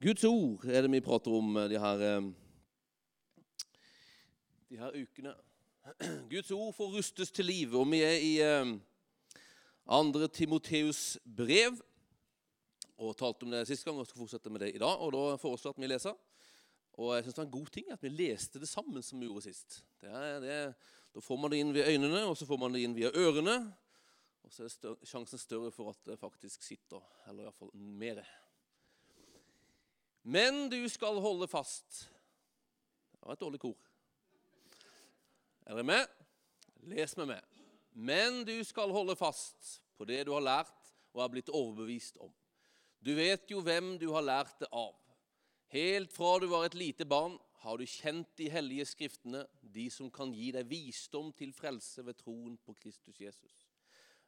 Guds ord er det vi prater om de her, eh, de her ukene. Guds ord får rustes til live, og vi er i eh, andre Timoteus brev. Og talte om det sist gang og skal fortsette med det i dag. og Da foreslår jeg at vi leser. Og jeg synes det var en god ting at vi leste det sammen som vi gjorde sist. Det er, det, da får man det inn via øynene, og så får man det inn via ørene. Og så er større, sjansen større for at det faktisk sitter, eller iallfall mer. Men du skal holde fast Det var et dårlig kor. Er dere med? Les med meg. Men du skal holde fast på det du har lært og er blitt overbevist om. Du vet jo hvem du har lært det av. Helt fra du var et lite barn, har du kjent de hellige skriftene, de som kan gi deg visdom til frelse ved troen på Kristus Jesus.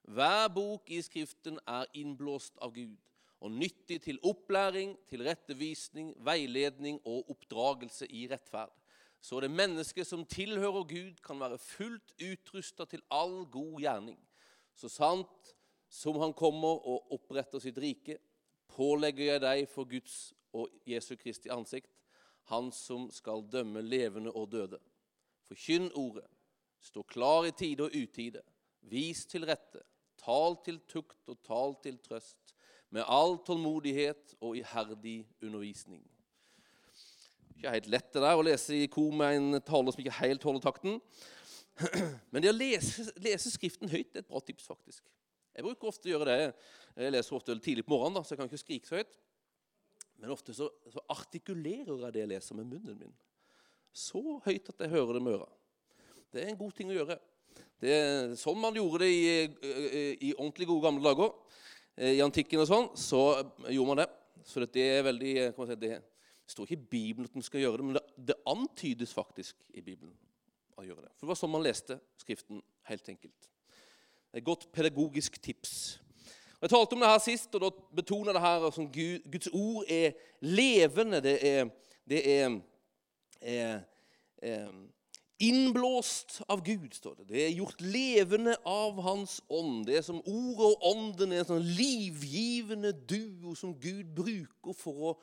Hver bok i Skriften er innblåst av Gud og nyttig til opplæring, tilrettevisning, veiledning og oppdragelse i rettferd. Så det mennesket som tilhører Gud, kan være fullt utrusta til all god gjerning. Så sant som han kommer og oppretter sitt rike, pålegger jeg deg for Guds og Jesu Kristi ansikt, han som skal dømme levende og døde. Forkynn ordet, stå klar i tide og utide, vis til rette, tal til tukt og tal til trøst med all tålmodighet og iherdig undervisning. Ikke helt lett det der å lese i kor med en taler som ikke helt holder takten. Men det å lese, lese Skriften høyt er et bra tips, faktisk. Jeg bruker ofte å gjøre det. Jeg leser ofte tidlig på morgenen, da, så jeg kan ikke skrike så høyt. Men ofte så, så artikulerer jeg det jeg leser, med munnen min. Så høyt at jeg hører det med øra. Det er en god ting å gjøre. Det er sånn man gjorde det i, i ordentlig gode gamle dager. Eh, i antikken og sånn, så gjorde man det. Så det er veldig si, Det står ikke i Bibelen at man skal gjøre det, men det, det, antydes faktisk i Bibelen å gjøre det. For det var sånn man leste Skriften, helt enkelt. Et godt pedagogisk tips. Jeg talte om det her sist, og da betoner det her at Gud, Guds ord er levende. Det er, det er, er, er Innblåst av Gud, står det. Det er gjort levende av Hans ånd. Det er som ordet og ånden er en sånn livgivende duo som Gud bruker for å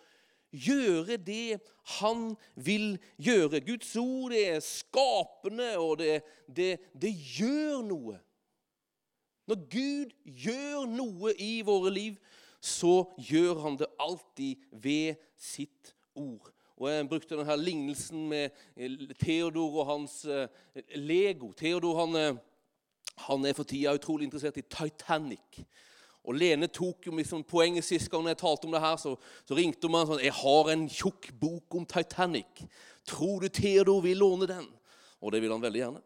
gjøre det han vil gjøre. Guds ord det er skapende, og det, det, det gjør noe. Når Gud gjør noe i våre liv, så gjør han det alltid ved sitt ord. Og Jeg brukte denne lignelsen med eh, Theodor og hans eh, Lego. Theodor han, eh, han er for tida utrolig interessert i Titanic. Og Lene tok jo liksom poenget sist gang jeg talte om det her, så, så ringte hun meg sånn 'Jeg har en tjukk bok om Titanic. Tror du Theodor vil låne den?' Og det vil han veldig gjerne.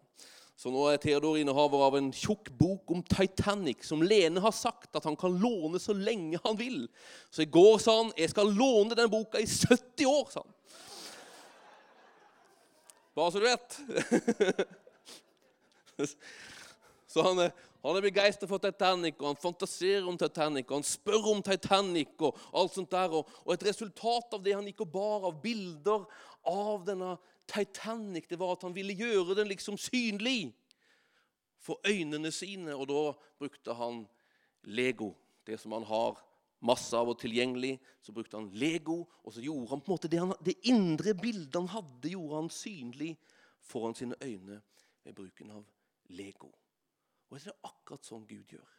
Så nå er Theodor innehaver av en tjukk bok om Titanic, som Lene har sagt at han kan låne så lenge han vil. Så i går sa han 'Jeg skal låne den boka i 70 år'. sa han. Bare så du vet. Så han han er begeistra for Titanic, og han fantaserer om Titanic, og han spør om Titanic og alt sånt der. Og, og et resultat av det han gikk og bar av bilder av denne Titanic, det var at han ville gjøre den liksom synlig for øynene sine. Og da brukte han Lego, det som han har masse av og tilgjengelig. Så brukte han Lego, og så gjorde han på en måte det, han, det indre bildet han hadde, gjorde han synlig foran sine øyne ved bruken av Lego. Og det er akkurat sånn Gud gjør.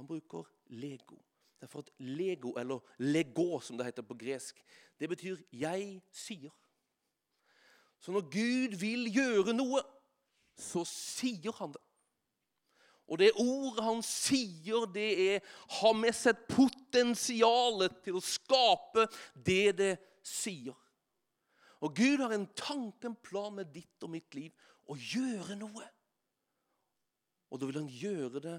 Han bruker Lego. Derfor at Lego, eller lego som det heter på gresk, det betyr 'jeg sier'. Så når Gud vil gjøre noe, så sier han det. Og det ordet han sier, det er har med seg potensialet til å skape det det sier. Og Gud har en tanke, en plan med ditt og mitt liv å gjøre noe. Og da vil han gjøre det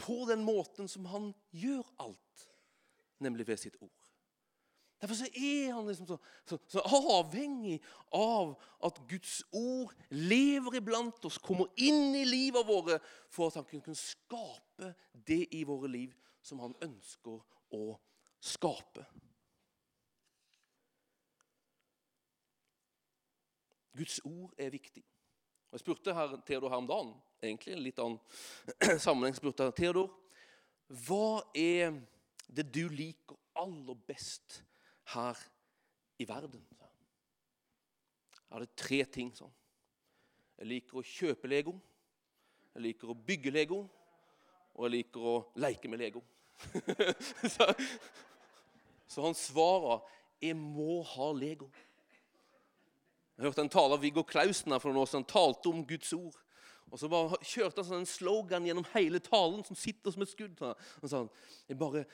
på den måten som han gjør alt, nemlig ved sitt ord. Derfor så er han liksom så, så, så, avhengig av at Guds ord lever iblant oss, kommer inn i livet våre, for at han kan kunne skape det i våre liv som han ønsker å skape. Guds ord er viktig. Jeg spurte her, Theodor her om dagen, egentlig en litt annen sammenheng. spurte jeg, Theodor, hva er det du liker aller best her i verden. Jeg hadde tre ting sånn. Jeg liker å kjøpe Lego, jeg liker å bygge Lego, og jeg liker å leke med Lego. så, så han svarer 'Jeg må ha Lego'. Jeg hørte en taler Viggo Klausen her for noen år siden talte om Guds ord. Og så bare kjørte han sånn en slogan gjennom hele talen som sitter som et skudd. Han sa jeg bare,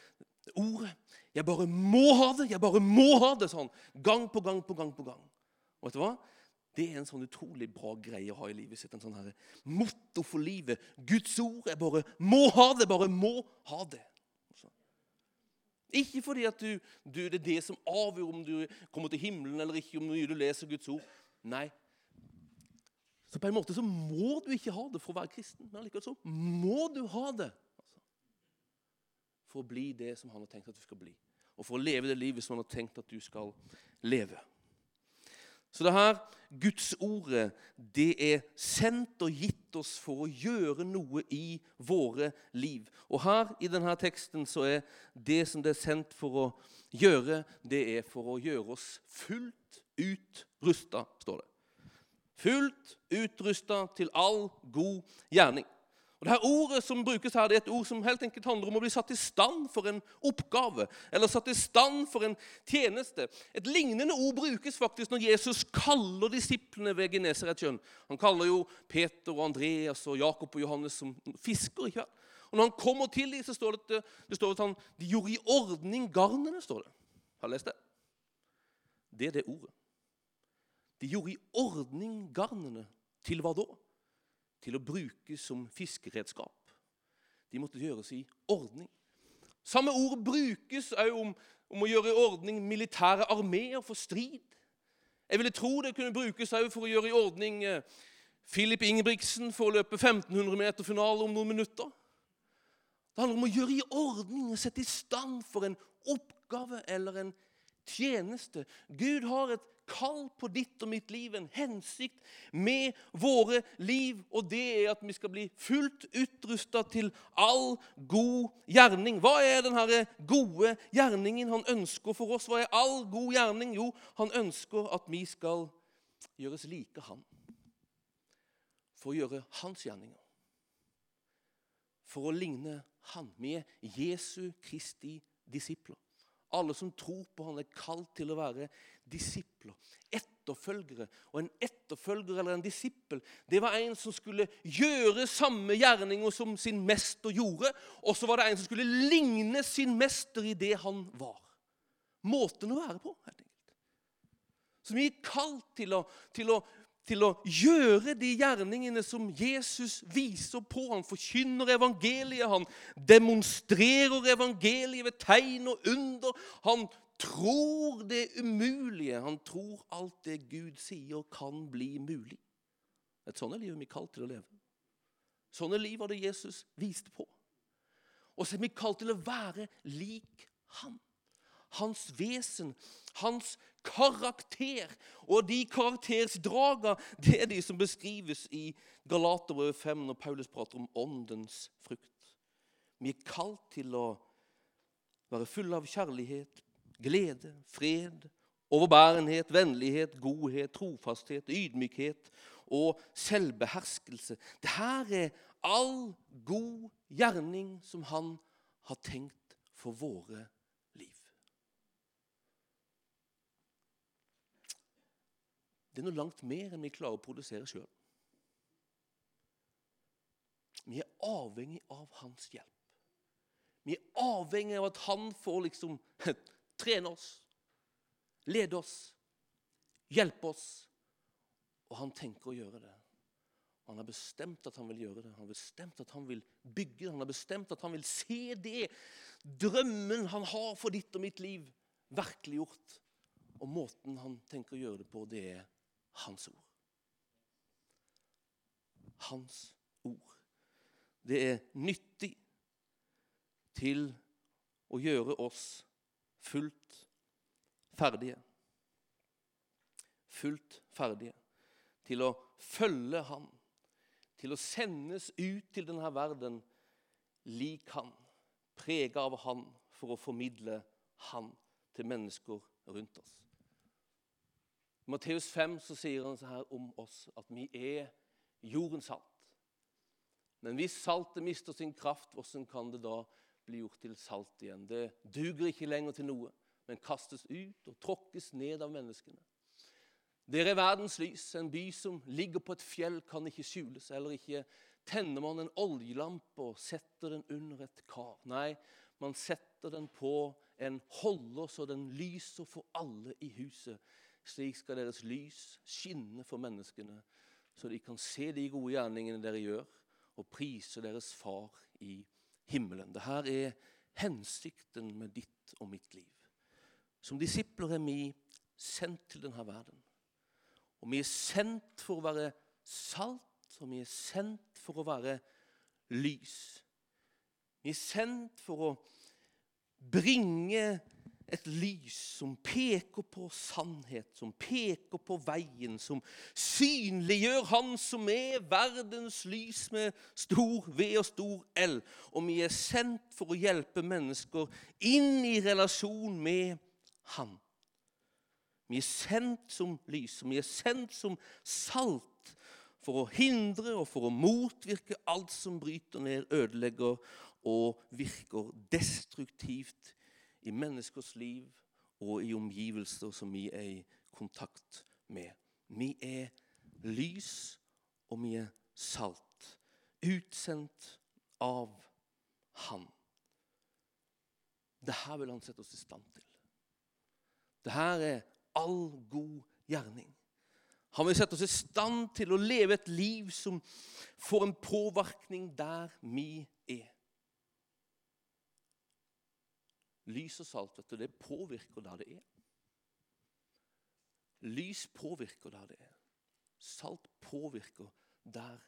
Ordet. Jeg bare må ha det! Jeg bare må ha det! sånn. Gang på gang på gang på gang. Og vet du hva? Det er en sånn utrolig bra greie å ha i livet sitt. En sånn her motto for livet. Guds ord. Jeg bare må ha det! Bare må ha det. Ikke fordi at du, du, det er det som avgjør om du kommer til himmelen eller ikke, om du leser Guds ord. Nei. Så på en måte så må du ikke ha det for å være kristen. Men likevel så må du ha det for å bli det som han har tenkt at du skal bli. Og for å leve det livet som han har tenkt at du skal leve. Så det her Guds ordet, det er sendt og gitt oss for å gjøre noe i våre liv. Og her i denne teksten så er det som det er sendt for å gjøre, det er for å gjøre oss fullt ut rusta, står det. Fullt utrusta til all god gjerning. Og det her Ordet som brukes her, det er et ord som helt enkelt handler om å bli satt i stand for en oppgave. Eller satt i stand for en tjeneste. Et lignende ord brukes faktisk når Jesus kaller disiplene ved Genesaretsjøen. Han kaller jo Peter og Andreas og Jakob og Johannes som fisker. ikke sant? Og Når han kommer til dem, så står det, det står at han, de gjorde i ordning garnene. står det. Har du lest det? Det er det ordet. De gjorde i ordning garnene. Til hva da? til å brukes som fiskeredskap. De måtte gjøres i ordning. Samme ord brukes òg om, om, å gjøre i ordning militære armeer for strid. Jeg ville tro det kunne brukes òg for å gjøre i ordning Filip Philip Ingebrigtsen for å løpe 1500 meter finale om noen minutter. Det handler om å gjøre i ordning og sette i stand for en oppgave eller en tjeneste. Gud har et kall på ditt og mitt liv, en hensikt med våre liv. Og det er at vi skal bli fullt utrusta til all god gjerning. Hva er denne gode gjerningen han ønsker for oss? Hva er all god gjerning? Jo, han ønsker at vi skal gjøres like han. For å gjøre hans gjerninger. For å ligne han. med Jesu Kristi disipler. Alle som tror på han er kalt til å være disipler, etterfølgere. Og en etterfølger eller en disippel det var en som skulle gjøre samme gjerninger som sin mester gjorde. Og så var det en som skulle ligne sin mester i det han var. Måten å være på, helt enkelt. Som gikk kalt til å, til å til å gjøre de gjerningene som Jesus viser på. Han forkynner evangeliet, han demonstrerer evangeliet ved tegn og under. Han tror det umulige. Han tror alt det Gud sier, kan bli mulig. Et sånt er vi kalt til å leve. Sånne liv var det Jesus viste på. Og så er vi kalt til å være lik ham hans vesen, hans karakter. Og de karaktersdraga det er de som beskrives i Galaterbrevet 5 når Paulus prater om åndens frukt. Vi er kalt til å være fulle av kjærlighet, glede, fred, overbærenhet, vennlighet, godhet, trofasthet, ydmykhet og selvbeherskelse. Dette er all god gjerning som han har tenkt for våre det er noe langt mer enn vi klarer å produsere sjøl. Vi er avhengig av hans hjelp. Vi er avhengig av at han får liksom trene oss, lede oss, hjelpe oss. Og han tenker å gjøre det. Han har bestemt at han vil gjøre det. Han har bestemt at han vil bygge. Han har bestemt at han vil se det. Drømmen han har for ditt og mitt liv, virkeliggjort. Og måten han tenker å gjøre det på, det er hans ord. Hans ord. Det er nyttig til å gjøre oss fullt ferdige. Fullt ferdige til å følge Han, til å sendes ut til denne verden lik Han, prega av Han, for å formidle Han til mennesker rundt oss. I Matteus 5 så sier han så her om oss at vi er jordens salt. Men hvis saltet mister sin kraft, hvordan kan det da bli gjort til salt igjen? Det duger ikke lenger til noe, men kastes ut og tråkkes ned av menneskene. Dere er verdens lys. En by som ligger på et fjell, kan ikke skjules. Eller ikke tenner man en oljelampe og setter den under et kar. Nei, man setter den på en holder så den lyser for alle i huset. Slik skal deres lys skinne for menneskene, så de kan se de gode gjerningene dere gjør, og prise deres far i himmelen. Dette er hensikten med ditt og mitt liv. Som disipler er vi sendt til denne verden. Og vi er sendt for å være salt, og vi er sendt for å være lys. Vi er sendt for å bringe et lys som peker på sannhet, som peker på veien, som synliggjør Han som er verdens lys med stor V og stor L. Og vi er sendt for å hjelpe mennesker inn i relasjon med Han. Vi er sendt som lys, og vi er sendt som salt for å hindre og for å motvirke alt som bryter ned, ødelegger og virker destruktivt i menneskers liv og i omgivelser som vi er i kontakt med. Vi er lys, og vi er salt. Utsendt av Han. Dette vil han sette oss i stand til. Dette er all god gjerning. Han vil sette oss i stand til å leve et liv som får en påvirkning der vi er. Lys og salt vet du, det påvirker der det er. Lys påvirker der det er. Salt påvirker der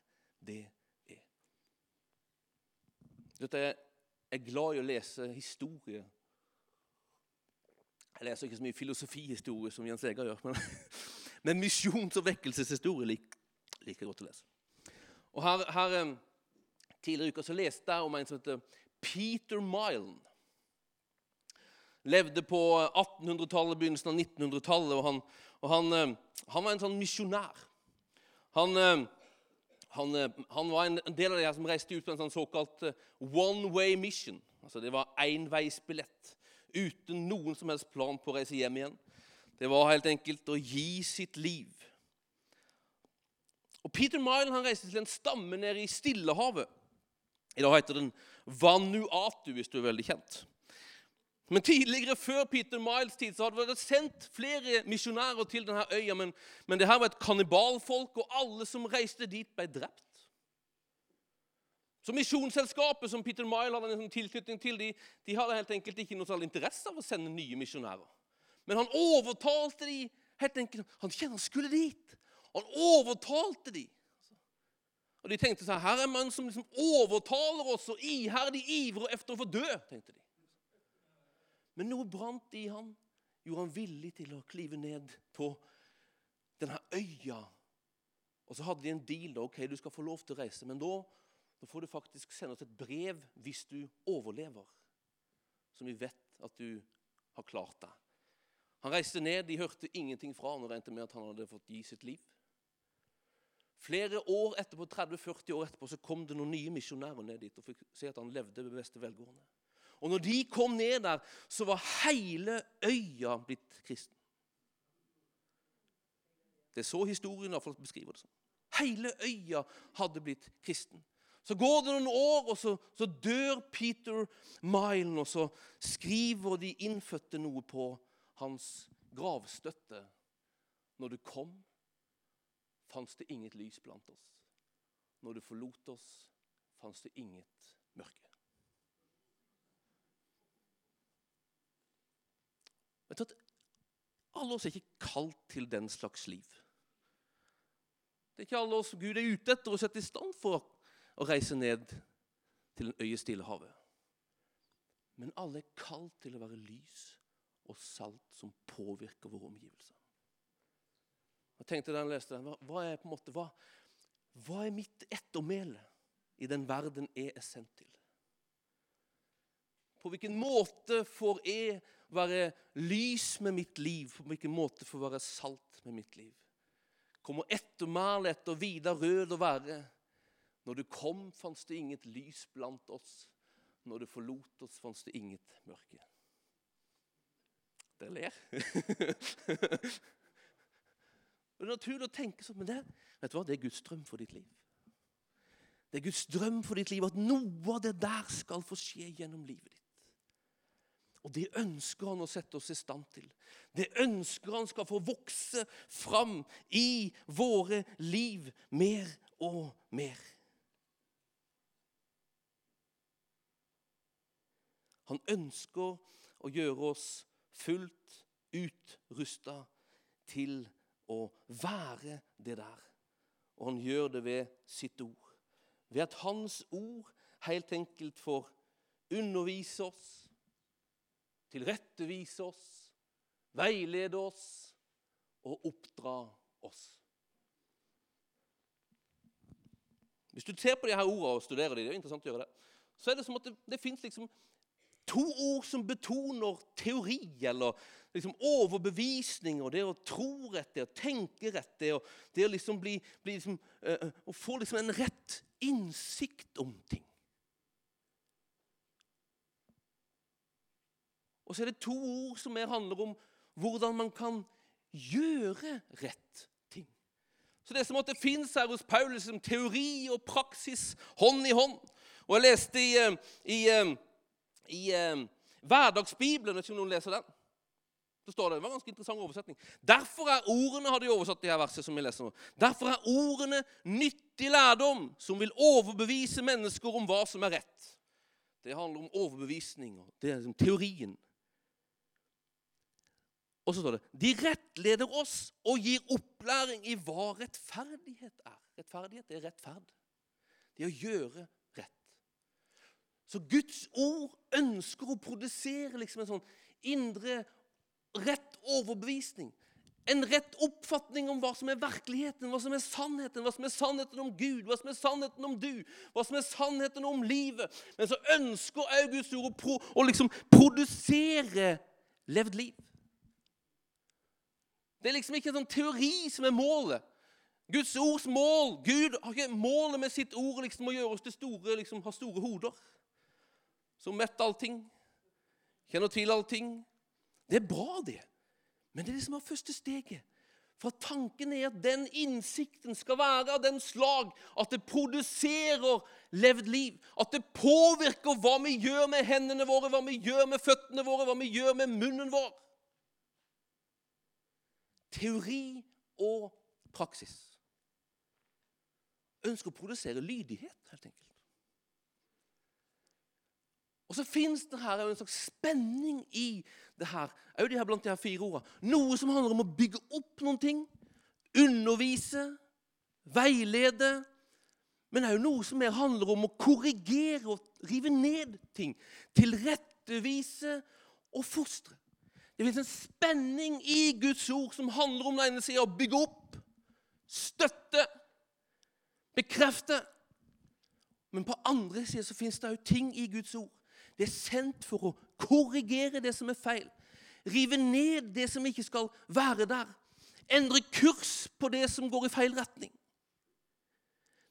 det er. Dette er, er glad i å lese historie. Jeg leser ikke så mye filosofihistorie som Jens Eger gjør, men, men misjons- og vekkelseshistorie liker like godt å lese. Og her, her eh, Tidligere i uka så leste jeg om en som heter Peter Milen levde på 1800-tallet, begynnelsen av 1900-tallet. og, han, og han, eh, han, var en sånn misjonær. Han, eh, eh, han, var en del av de her som reiste ut på en sånn såkalt one way mission. Altså Det var enveisbillett uten noen som helst plan på å reise hjem igjen. Det var helt enkelt å gi sitt liv. Og Peter Milen han reiste til en stamme nede i Stillehavet. I dag heter den Vanuatu, hvis du er veldig kjent. Men tidligere, før Peter Miles' tid, så hadde det vært sendt flere misjonærer til denne øya. Men, men det her var et kannibalfolk, og alle som reiste dit, ble drept. Så Misjonsselskapet som Peter Mile hadde en tilknytning til, de, de hadde helt enkelt ikke noe særlig interesse av å sende nye misjonærer. Men han overtalte de helt enkelt, Han kjenner han skulle dit. Han overtalte de. Og De tenkte sånn, her er en som liksom overtaler oss og iherdig ivrer etter å få dø. tenkte de. Men noe brant i han, gjorde han villig til å klive ned på denne øya. Og så hadde de en deal. da, ok, Du skal få lov til å reise, men da, da får du faktisk sende oss et brev hvis du overlever. Som vi vet at du har klart deg. Han reiste ned, de hørte ingenting fra han og regnet med at han hadde fått gi sitt liv. Flere år etterpå, 30-40 år etterpå så kom det noen nye misjonærer ned dit og fikk se at han levde ved beste velgående. Og når de kom ned der, så var hele øya blitt kristen. Det er så historien iallfall beskriver det som. Hele øya hadde blitt kristen. Så går det noen år, og så, så dør Peter Milen, og så skriver de innfødte noe på hans gravstøtte. Når du kom, fantes det inget lys blant oss. Når du forlot oss, fantes det inget mørke. Vet du at Alle oss er ikke kalt til den slags liv. Det er ikke alle oss Gud er ute etter å sette i stand for å reise ned til en øye Stillehavet. Men alle er kalt til å være lys og salt som påvirker våre omgivelser. Jeg tenkte da jeg leste den, hva, er på en måte, hva, hva er mitt ettermæle i den verden jeg er sendt til? På hvilken måte får jeg være lys med mitt liv? På hvilken måte få være salt med mitt liv? Kommer ettermælet etter Vidar Rød å være? Når du kom, fantes det inget lys blant oss. Når du forlot oss, fantes det inget mørke. Dere ler. det er naturlig å tenke sånn, men det, vet du hva? det er Guds drøm for ditt liv. Det er Guds drøm for ditt liv at noe av det der skal få skje gjennom livet ditt. Og det ønsker han å sette oss i stand til. Det ønsker han skal få vokse fram i våre liv mer og mer. Han ønsker å gjøre oss fullt utrusta til å være det der. Og han gjør det ved sitt ord ved at Hans ord helt enkelt får undervise oss, tilrettevise oss, veilede oss og oppdra oss. Hvis du ser på de her ordene og studerer de, det er interessant å gjøre det, så er det som at det, det fins liksom to ord som betoner teori, eller liksom overbevisning, og det å tro rett, det å tenke rett, det å, det å liksom bli, bli liksom, uh, Å få liksom en rett innsikt om ting. Og så er det to ord som mer handler om hvordan man kan gjøre rett ting. Så det som måtte finnes her hos Paulus som teori og praksis hånd i hånd. Og jeg leste i, eh, i, eh, i, i eh, Hverdagsbibelen, vet ikke om noen leser den? Så står det, det var en ganske interessant oversetning. Derfor er ordene har de oversatt de her verset som vi leser nå. Derfor er ordene nyttig lærdom som vil overbevise mennesker om hva som er rett. Det handler om overbevisning. Det er liksom teorien. Og så står det De rettleder oss og gir opplæring i hva rettferdighet er. Rettferdighet er rettferd. Det er å gjøre rett. Så Guds ord ønsker å produsere liksom en sånn indre rett overbevisning. En rett oppfatning om hva som er virkeligheten, hva som er sannheten. Hva som er sannheten om Gud, hva som er sannheten om du, hva som er sannheten om livet. Men så ønsker August ord å liksom produsere levd liv. Det er liksom ikke en sånn teori som er målet. Guds ords mål Gud har ikke målet med sitt ord liksom å gjøre oss til store, liksom ha store hoder. Som vet allting, kjenner til allting, det er bra, det. Men det er det som er første steget. For tanken er at den innsikten skal være av den slag at det produserer levd liv. At det påvirker hva vi gjør med hendene våre, hva vi gjør med føttene våre, hva vi gjør med munnen vår. Teori og praksis. Ønsker å produsere lydighet, helt enkelt. Og så fins det her en slags spenning i det her. òg de her blant de her fire ordene. Noe som handler om å bygge opp noen ting. Undervise, veilede. Men òg noe som mer handler om å korrigere og rive ned ting. Tilrettevise og fostre. Det fins en spenning i Guds ord som handler om den ene sida å bygge opp, støtte, bekrefte. Men på andre sida fins det òg ting i Guds ord det er sendt for å korrigere det som er feil. Rive ned det som ikke skal være der. Endre kurs på det som går i feil retning.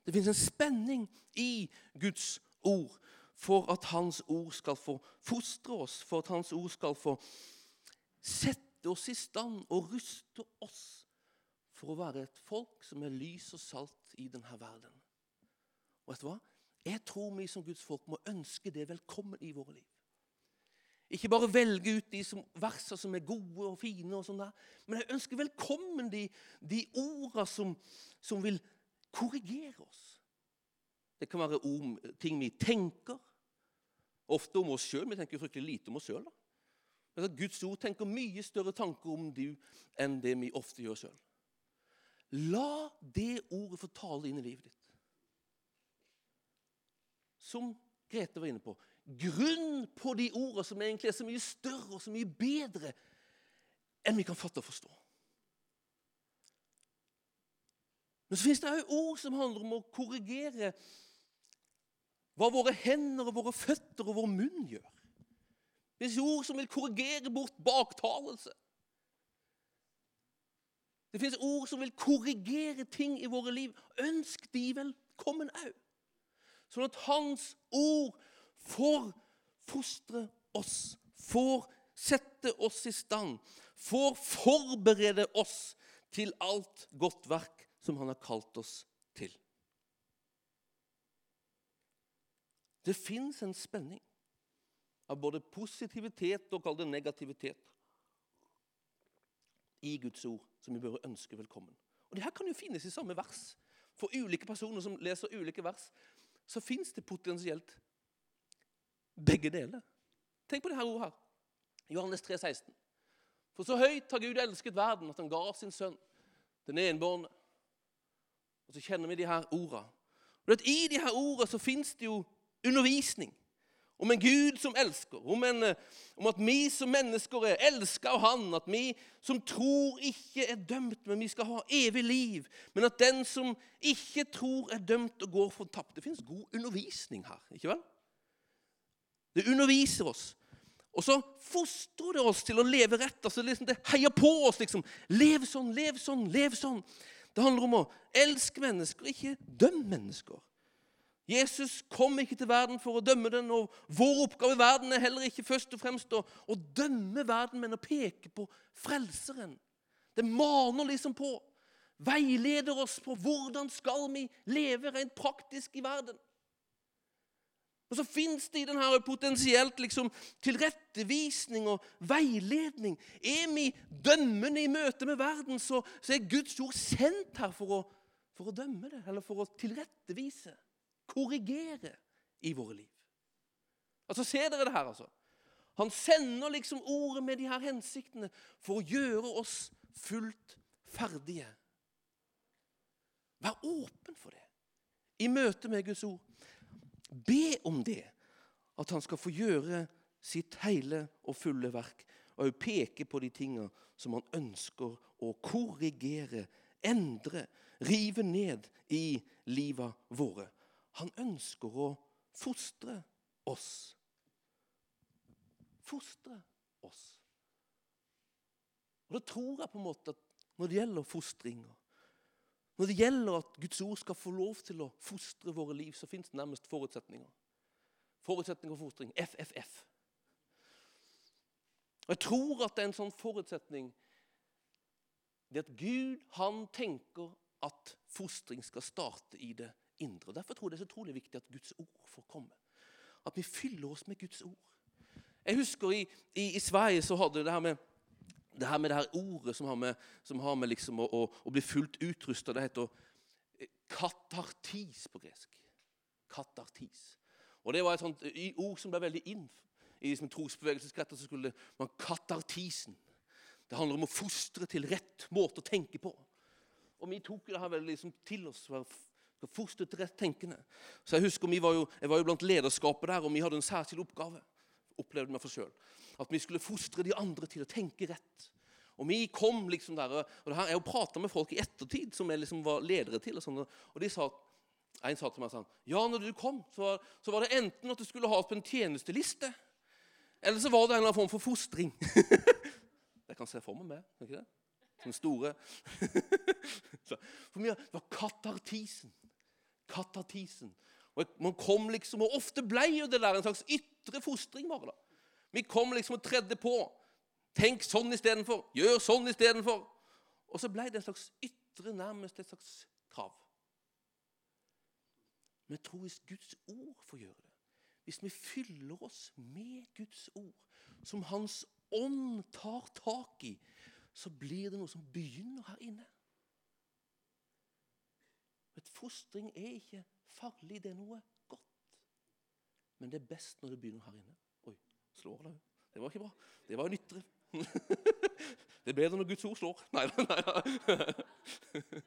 Det fins en spenning i Guds ord for at Hans ord skal få fostre oss, for at Hans ord skal få sette oss i stand og ruste oss for å være et folk som er lys og salt i denne verden. Og vet du hva? Jeg tror vi som Guds folk må ønske det velkommen i våre liv. Ikke bare velge ut de som, verser som er gode og fine, og sånn der, men jeg ønsker velkommen de, de orda som, som, vil korrigere oss. Det kan være om ting vi tenker, ofte om oss sjøl. Vi tenker fryktelig lite om oss sjøl. Guds ord tenker mye større tanker om du enn det vi ofte gjør sjøl. La det ordet få tale inn i livet ditt som Grete var inne på, grunn på de ordene som egentlig er så mye større og så mye bedre enn vi kan fatte og forstå. Men så fins det òg ord som handler om å korrigere hva våre hender og våre føtter og vår munn gjør. Det fins ord som vil korrigere bort baktalelse. Det fins ord som vil korrigere ting i våre liv. Ønsk de velkommen òg. Sånn at Hans ord får fostre oss, får sette oss i stand, får forberede oss til alt godt verk som Han har kalt oss til. Det fins en spenning av både positivitet og kall det negativitet i Guds ord som vi bør ønske velkommen. Og det her kan jo finnes i samme vers. For ulike personer som leser ulike vers, så fins det potensielt begge deler. Tenk på det her ordet her. Johannes 3, 16. For så høyt har Gud elsket verden at han ga sin sønn, den enbårne. Og så kjenner vi de her orda. I de her orda så fins det jo undervisning om en Gud som elsker, om, en, eh, om, at vi som mennesker er elska av Han, at vi som tror, ikke er dømt, men vi skal ha evig liv. Men at den som ikke tror, er dømt og går fortapt. Det fins god undervisning her, ikke vel? Det underviser oss. Og så fostrer det oss til å leve rett. altså liksom Det heier på oss. liksom. Lev sånn, lev sånn, lev sånn. Det handler om å elske mennesker, ikke dømme mennesker. Jesus kom ikke til verden for å dømme den, og vår oppgave i verden er heller ikke først og fremst å, å dømme verden, men å peke på Frelseren. Det maner liksom på, veileder oss på hvordan skal vi leve rent praktisk i verden. Og så fins det i denne potensielt liksom tilrettevisning og veiledning. Er vi dømmende i møte med verden, så, så er Guds ord sendt her for å, for å dømme det, eller for å tilrettevise korrigere i våre liv. Altså, Ser dere det her? altså? Han sender liksom ordet med de her hensiktene for å gjøre oss fullt ferdige. Vær åpen for det i møte med Guds ord. Be om det, at han skal få gjøre sitt hele og fulle verk. Og peke på de tingene som han ønsker å korrigere, endre, rive ned i livet våre. Han ønsker å fostre oss. Fostre oss. Og Da tror jeg på en måte at når det gjelder fostringa, når det gjelder at Guds ord skal få lov til å fostre våre liv, så fins det nærmest forutsetninger. Forutsetninger for fostring. FFF. Og Jeg tror at det er en sånn forutsetning det at Gud han tenker at fostring skal starte i det indre. Derfor tror jeg det er så utrolig viktig at Guds ord får komme. At vi fyller oss med Guds ord. Jeg husker i, i, i Sverige så hadde det her med det her med det her ordet som har med, som har med liksom å, å, å, bli fullt utrusta Det heter eh, katartis på gresk. Katartis. Og Det var et sånt ord som ble veldig inn i liksom, trosbevegelseskretter. så skulle man Katartisen. Det handler om å fostre til rett måte å tenke på. Og vi tok det her veldig liksom, til oss fostre til rett tenkende. Så Jeg husker vi var jo, jeg var jo blant lederskapet der, og vi hadde en særskilt oppgave. opplevde meg for selv. At vi skulle fostre de andre til å tenke rett. Og vi kom liksom der, og det her, Jeg har prata med folk i ettertid som jeg liksom var ledere til. Og, sånt, og de sa, En sa til meg sånn Ja, når du kom, så så var det enten at du skulle ha på en tjenesteliste, eller så var det en eller annen form for fostring. jeg kan se for meg med. ikke det? Som store. for meg var katartisen katartisen. Og man kom liksom, og Ofte ble jo det der en slags ytre fostring. bare da. Vi kom liksom og tredde på. Tenk sånn istedenfor. Gjør sånn istedenfor. Og så ble det en slags ytre, nærmest et slags krav. Men jeg tror hvis Guds ord får gjøre det, hvis vi fyller oss med Guds ord, som Hans ånd tar tak i, så blir det noe som begynner her inne. Et fostring er ikke farlig, det er noe godt. Men det er best når det begynner her inne. Oi, slår det? Det var ikke bra. Det var en ytre. det er bedre når Guds ord slår. Nei, da,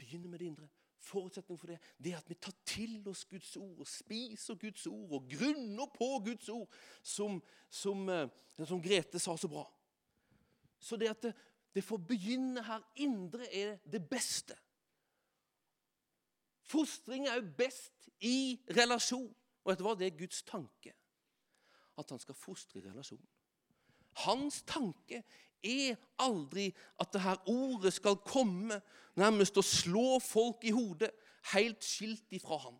Begynn med det indre. Forutsetning for det det er at vi tar til oss Guds ord og spiser Guds ord og grunner på Guds ord, som, som, eh, som Grete sa så bra. Så det at det får begynne her indre er det beste. Fostring er jo best i relasjon. Og du hva? Det Guds tanke. at han skal fostre i relasjon. Hans tanke er aldri at det her ordet skal komme nærmest og slå folk i hodet, helt skilt ifra ham.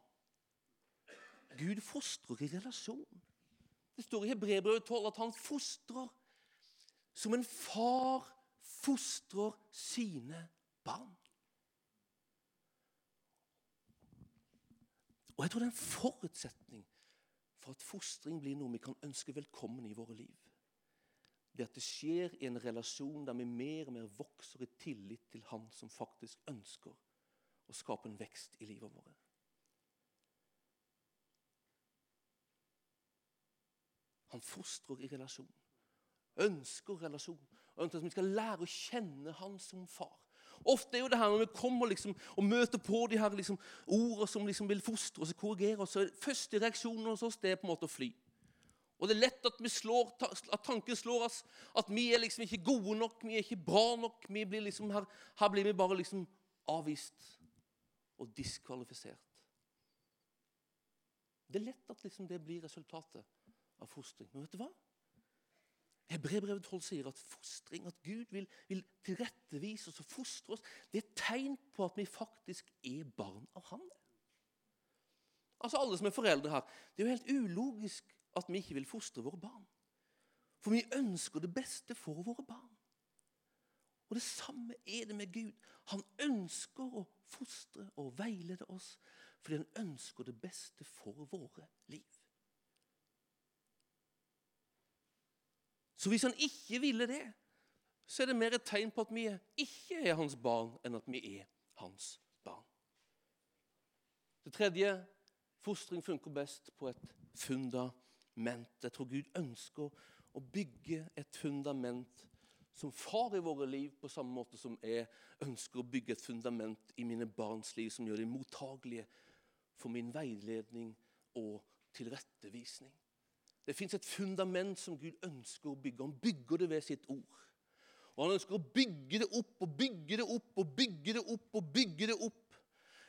Gud fostrer i relasjon. Det står i Hebrebrevet 12 at han fostrer som en far fostrer sine barn. Og jeg tror det er en forutsetning for at fostring blir noe vi kan ønske velkommen i våre liv. Det at det skjer i en relasjon der vi mer og mer vokser i tillit til Han som faktisk ønsker å skape en vekst i livet vårt. Han fostrer i relasjon. Ønsker relasjon. Ønsker at vi skal lære å kjenne Han som far. Ofte er jo det her når vi kommer liksom, og møter på de her liksom, ordene som liksom vil fostre oss og korrigere oss, så er første reaksjonen hos oss det er på en måte å fly. Og det er lett at, slår, at tanken slår oss at vi er liksom ikke gode nok, vi er ikke bra nok. blir liksom Her, her blir vi bare liksom avvist og diskvalifisert. Det er lett at liksom det blir resultatet av fostring. Men vet du hva? Hebrevet 12 sier at fostring, at Gud vil, vil tilrettevise oss og fostre oss, det er tegn på at vi faktisk er barn av Han. Altså Alle som er foreldre her. Det er jo helt ulogisk at vi ikke vil fostre våre barn. For vi ønsker det beste for våre barn. Og det samme er det med Gud. Han ønsker å fostre og veilede oss fordi han ønsker det beste for våre liv. Så hvis han ikke ville det, så er det mer et tegn på at vi ikke er hans barn, enn at vi er hans barn. Det tredje fostring funker best på et fundament. Jeg tror Gud ønsker å bygge et fundament som far i våre liv, på samme måte som jeg ønsker å bygge et fundament i mine barns liv som gjør dem mottagelige for min veiledning og tilrettevisning. Det fins et fundament som Gud ønsker å bygge. Han bygger det ved sitt ord. Og Han ønsker å bygge det opp og bygge det opp og bygge det opp og bygge det opp.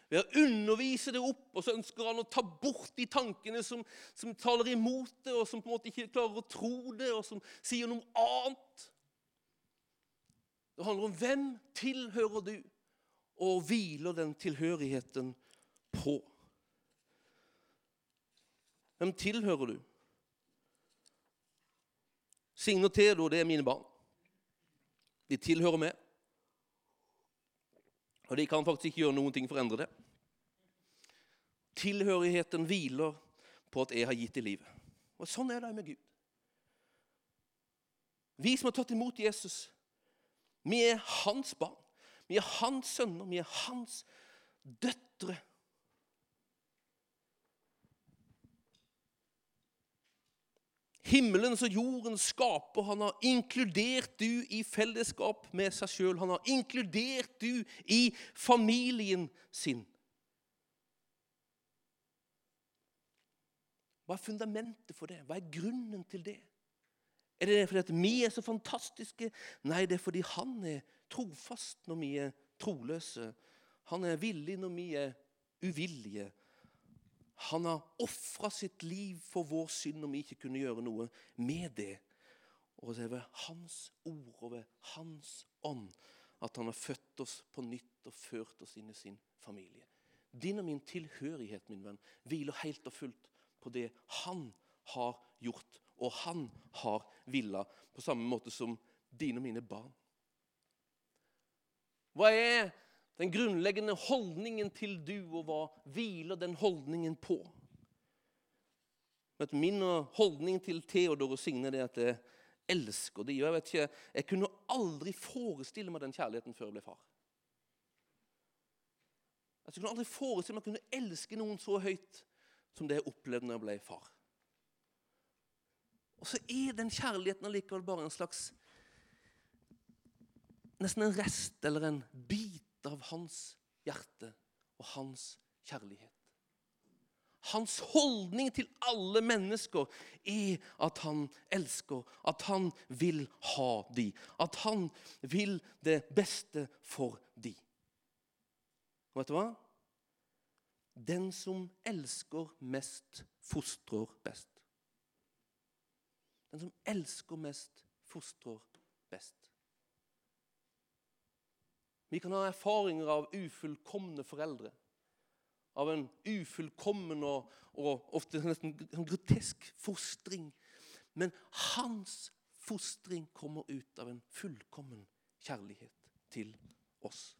Ved å undervise det opp, og så ønsker han å ta bort de tankene som, som taler imot det, og som på en måte ikke klarer å tro det, og som sier noe annet. Det handler om hvem tilhører du, og hviler den tilhørigheten på. Hvem tilhører du? Signe og Theodor det er mine barn. De tilhører meg. Og de kan faktisk ikke gjøre noen ting for å endre det. Tilhørigheten hviler på at jeg har gitt dem livet. Og Sånn er det med Gud. Vi som har tatt imot Jesus, vi er hans barn. Vi er hans sønner, vi er hans døtre. Himmelens og jordens skaper. Han har inkludert du i fellesskap med seg sjøl. Han har inkludert du i familien sin. Hva er fundamentet for det? Hva er grunnen til det? Er det fordi at vi er så fantastiske? Nei, det er fordi han er trofast når vi er troløse. Han er villig når vi er uvillige. Han har ofra sitt liv for vår synd om vi ikke kunne gjøre noe med det. Og det er ved Hans ord og ved Hans ånd at han har født oss på nytt og ført oss inn i sin familie. Din og min tilhørighet min venn, hviler helt og fullt på det han har gjort, og han har villa, på samme måte som dine og mine barn. Hva er den grunnleggende holdningen til du, og hva hviler den holdningen på? Min holdning til Theodor og Signe er at jeg elsker dem. Jeg, vet ikke, jeg kunne aldri forestille meg den kjærligheten før jeg ble far. Jeg kunne aldri forestille meg å kunne elske noen så høyt som det jeg opplevde når jeg ble far. Og så er den kjærligheten allikevel bare en slags Nesten en rest eller en bit av hans hjerte og hans kjærlighet. Hans holdning til alle mennesker er at han elsker, at han vil ha de, at han vil det beste for de. Og vet du hva? Den som elsker mest, fostrer best. Den som elsker mest, fostrer best. Vi kan ha erfaringer av ufullkomne foreldre. Av en ufullkommen og, og ofte nesten grotesk fostring. Men hans fostring kommer ut av en fullkommen kjærlighet til oss.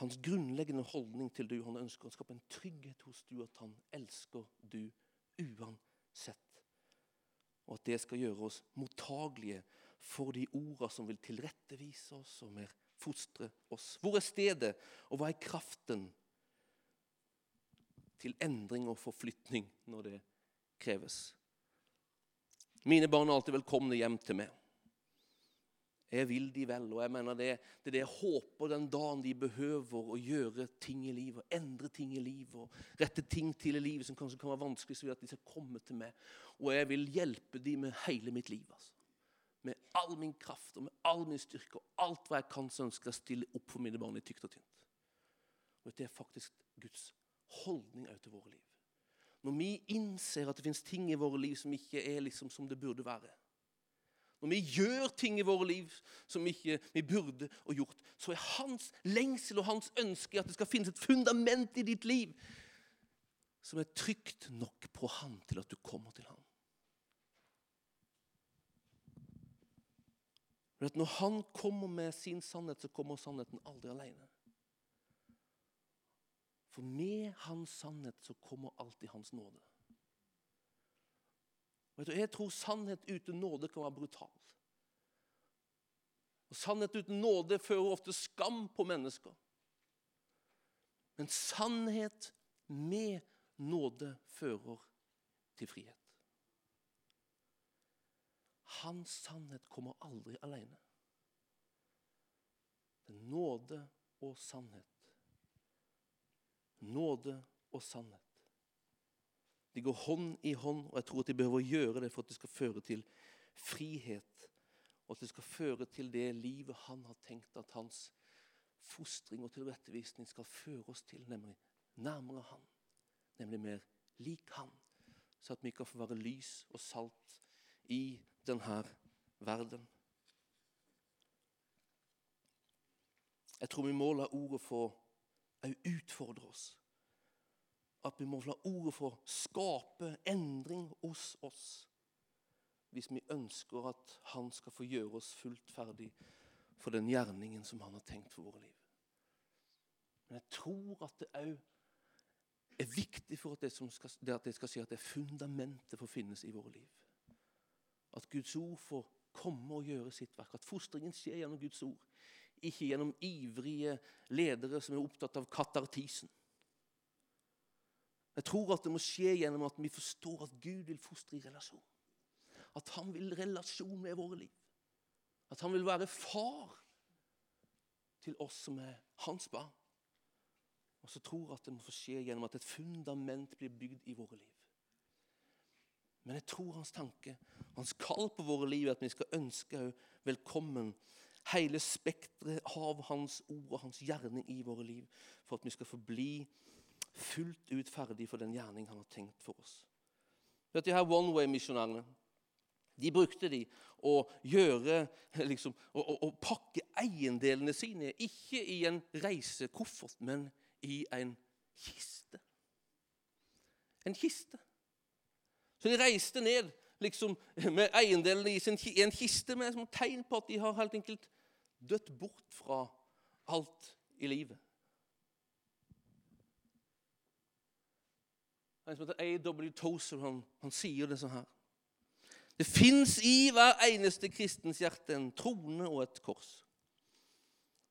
Hans grunnleggende holdning til du, han ønsker å skape en trygghet hos du, at han elsker du uansett. Og at det skal gjøre oss mottagelige for de orda som vil tilrettevise oss og mer fostre oss. Hvor er stedet, og hva er kraften til endring og forflytning når det kreves? Mine barn er alltid velkomne hjem til meg. Jeg vil de vel, og jeg mener det, det er det jeg håper den dagen de behøver å gjøre ting i livet, endre ting i livet, og rette ting til i livet som kanskje kan være vanskelig, så vil at de skal komme til meg. Og jeg vil hjelpe dem med hele mitt liv. altså. Med all min kraft og med all min styrke og alt hva jeg kan, så ønsker jeg å stille opp for mine barn i tykt og tynt. Og Det er faktisk Guds holdning også til våre liv. Når vi innser at det finnes ting i våre liv som ikke er liksom som det burde være, når vi gjør ting i våre liv som ikke vi burde ha gjort, så er hans lengsel og hans ønske at det skal finnes et fundament i ditt liv som er trygt nok på han til at du kommer til. Men at Når han kommer med sin sannhet, så kommer sannheten aldri alene. For med hans sannhet så kommer alltid hans nåde. Vet du, Jeg tror sannhet uten nåde kan være brutal. Og Sannhet uten nåde fører ofte skam på mennesker. Men sannhet med nåde fører til frihet. Hans sannhet kommer aldri alene. Det er nåde og sannhet. Nåde og sannhet. De går hånd i hånd, og jeg tror at de behøver å gjøre det for at det skal føre til frihet. Og at det skal føre til det livet han har tenkt at hans fostring og tilrettevisning skal føre oss til, nemlig nærmere han. Nemlig mer lik han. Så at vi kan få være lys og salt i denne verden. Jeg tror vi må la ordet få utfordre oss at vi må la ordet få skape endring hos oss. Hvis vi ønsker at han skal få gjøre oss fullt ferdig for den gjerningen som han har tenkt for våre liv. Men jeg tror at det òg er viktig for at det, skal, det at det skal si at det er fundamentet for å finnes i våre liv. At Guds ord får komme og gjøre sitt verk. At fostringen skjer gjennom Guds ord. Ikke gjennom ivrige ledere som er opptatt av katartisen. Jeg tror at det må skje gjennom at vi forstår at Gud vil fostre i relasjon. At han vil relasjon med våre liv. At han vil være far til oss som er hans barn. Og så tror jeg at det må få skje gjennom at et fundament blir bygd i våre liv. Men jeg tror hans tanke, hans kall på våre liv, er at vi skal ønske velkommen hele spekteret av hans ord og hans gjerning i våre liv, for at vi skal forbli fullt ut ferdig for den gjerning han har tenkt for oss. Vet de her One Way-misjonærene de brukte de å gjøre liksom, å, å, å, pakke eiendelene sine ikke i en reisekoffert, men i en kiste. En kiste. Så de reiste ned liksom, med eiendelene i, sin, i en kiste med som tegn på at de har helt enkelt dødd bort fra alt i livet. En som heter A.W. Tozer, han, han sier det sånn her. Det fins i hver eneste kristens hjerte en trone og et kors.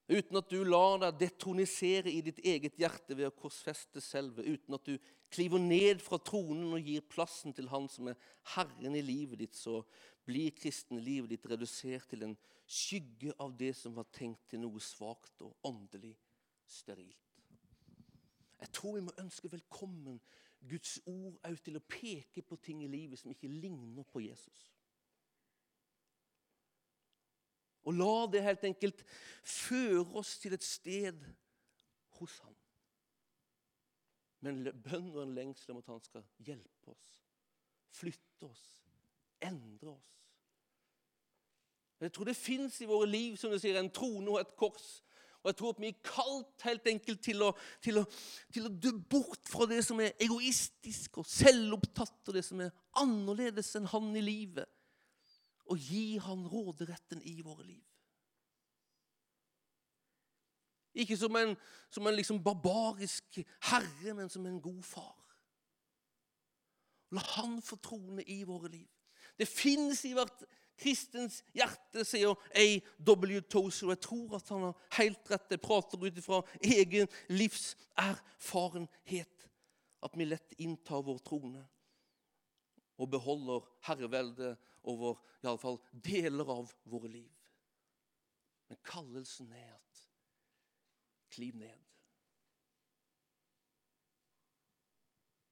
Uten at du lar deg detronisere i ditt eget hjerte ved å korsfeste selve. Uten at du kliver ned fra tronen og gir plassen til Han som er Herren i livet ditt, så blir kristenlivet ditt redusert til en skygge av det som var tenkt til noe svakt og åndelig sterilt. Jeg tror vi må ønske velkommen Guds ord òg til å peke på ting i livet som ikke ligner på Jesus. Og la det helt enkelt føre oss til et sted hos ham. Men bønn og en lengsel om at han skal hjelpe oss, flytte oss, endre oss. Jeg tror det fins i våre liv som du sier, en trone og et kors. Og jeg tror at vi er kalt helt enkelt til å, til, å, til å dø bort fra det som er egoistisk og selvopptatt, og det som er annerledes enn han i livet, og gi han råderetten i våre liv. Ikke som en, som en liksom barbarisk herre, men som en god far. La Han få trone i våre liv. Det finnes i hvert kristens hjerte, sier A.W. Tozer. Jeg tror at han har helt rett. Jeg prater ut ifra egen livserfarenhet. At vi lett inntar vår trone og beholder herreveldet over iallfall deler av våre liv. Men kallelsen er at Kliv ned.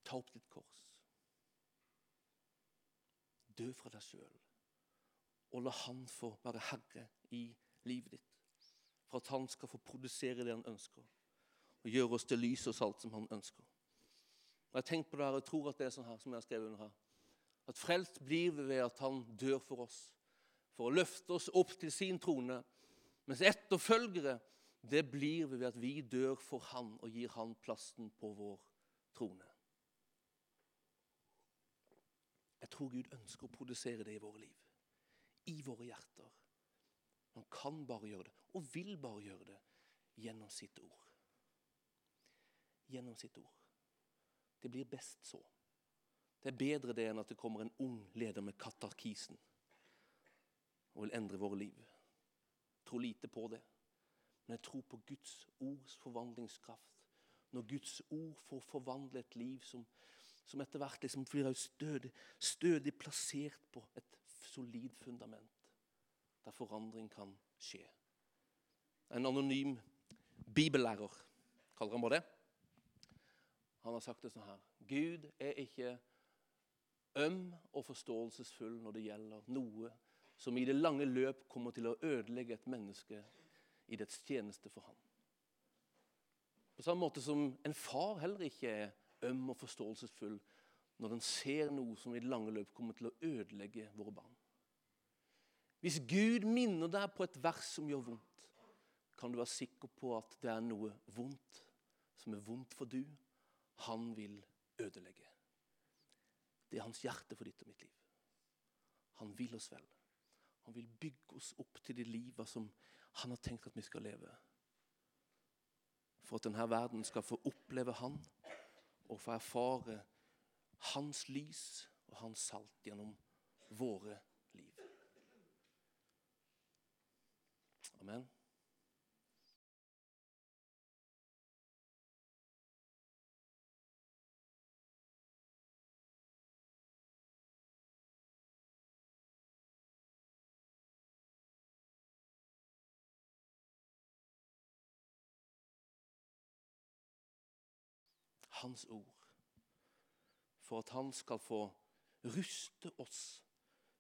Ta opp ditt kors. Dø fra deg sjøl. Og la Han få være herre i livet ditt. For at Han skal få produsere det Han ønsker. Og gjøre oss til lys og salt som Han ønsker. Og Jeg har tenkt på det her, og tror at det er sånn her som jeg har skrevet under her. At frelst blir vi ved at Han dør for oss. For å løfte oss opp til sin trone. Mens etterfølgere det blir vi ved at vi dør for Han og gir Han plassen på vår trone. Jeg tror Gud ønsker å produsere det i våre liv, i våre hjerter. Han kan bare gjøre det, og vil bare gjøre det, gjennom sitt ord. Gjennom sitt ord. Det blir best så. Det er bedre det enn at det kommer en ung leder med katarkisen og vil endre våre liv. Tror lite på det. Men jeg tror på Guds ords forvandlingskraft. Når Guds ord får forvandle et liv som, som etter hvert liksom blir stødig, stødig plassert på et solid fundament, der forandring kan skje. En anonym bibellærer, kaller han bare det, han har sagt det sånn her Gud er ikke øm og forståelsesfull når det gjelder noe som i det lange løp kommer til å ødelegge et menneske i dets tjeneste for ham. På samme måte som en far heller ikke er øm og forståelsesfull når den ser noe som i det lange løp kommer til å ødelegge våre barn. Hvis Gud minner deg på et vers som gjør vondt, kan du være sikker på at det er noe vondt som er vondt for du. Han vil ødelegge. Det er hans hjerte for ditt og mitt liv. Han vil oss vel. Han vil bygge oss opp til det livet som han har tenkt at vi skal leve. For at denne verden skal få oppleve Han og få erfare Hans lys og Hans salt gjennom våre liv. Amen. Hans ord. For at han skal få ruste oss,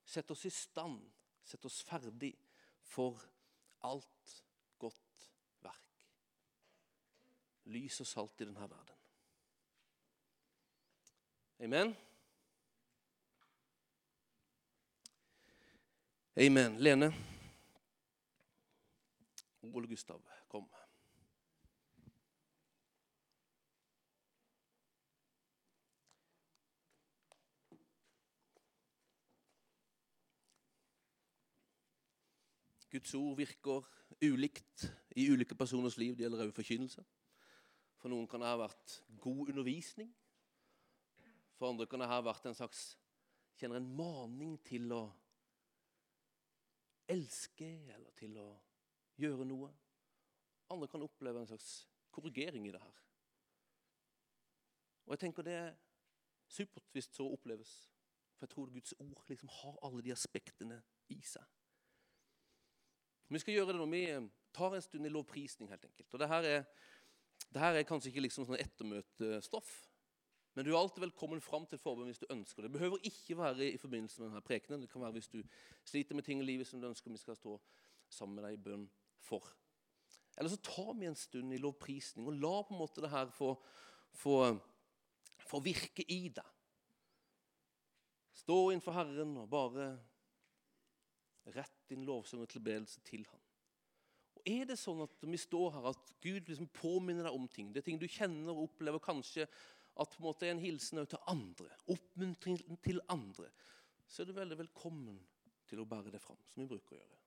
sette oss i stand, sette oss ferdig for alt godt verk. Lys og salt i denne verden. Amen. Amen. Lene. Ole Gustav, kom. Guds ord virker ulikt i ulike personers liv. Det gjelder også forkynnelse. For noen kan det ha vært god undervisning. For andre kan det ha vært en slags kjenner en maning til å elske eller til å gjøre noe. Andre kan oppleve en slags korrigering i det her. Og jeg tenker det er supert hvis så oppleves. For jeg tror Guds ord liksom har alle de aspektene i seg. Vi skal gjøre det når vi eh, tar en stund i lovprisning. helt enkelt. Og Dette er, det her er kanskje ikke liksom sånn ettermøtestoff, men du er alltid velkommen fram til forbund hvis du ønsker det. Det behøver ikke være i forbindelse med denne prekenen. Det kan være hvis du sliter med ting i livet som du ønsker vi skal stå sammen med deg i bønn for. Eller så tar vi en stund i lovprisning og la på en måte det her få, få få virke i deg. Stå innenfor Herren og bare rett din lovsang og tilbedelse til Han. Og Er det sånn at vi står her, at Gud liksom påminner deg om ting? Det er ting du kjenner og opplever kanskje at på en måte er en hilsen til andre. Oppmuntring til andre. Så er du veldig velkommen til å bære det fram, som vi bruker å gjøre.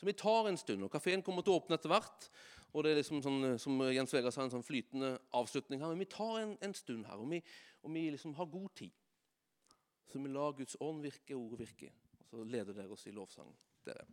Så vi tar en stund, og Kafeen kommer til å åpne etter hvert. og det er liksom sånn, som Jens Vegard sa, en sånn flytende avslutning her. Men vi tar en, en stund her, og vi, og vi liksom har god tid. Så vi lar Guds ånd virke, ordet virke. Så leder dere oss i lovsang, dere.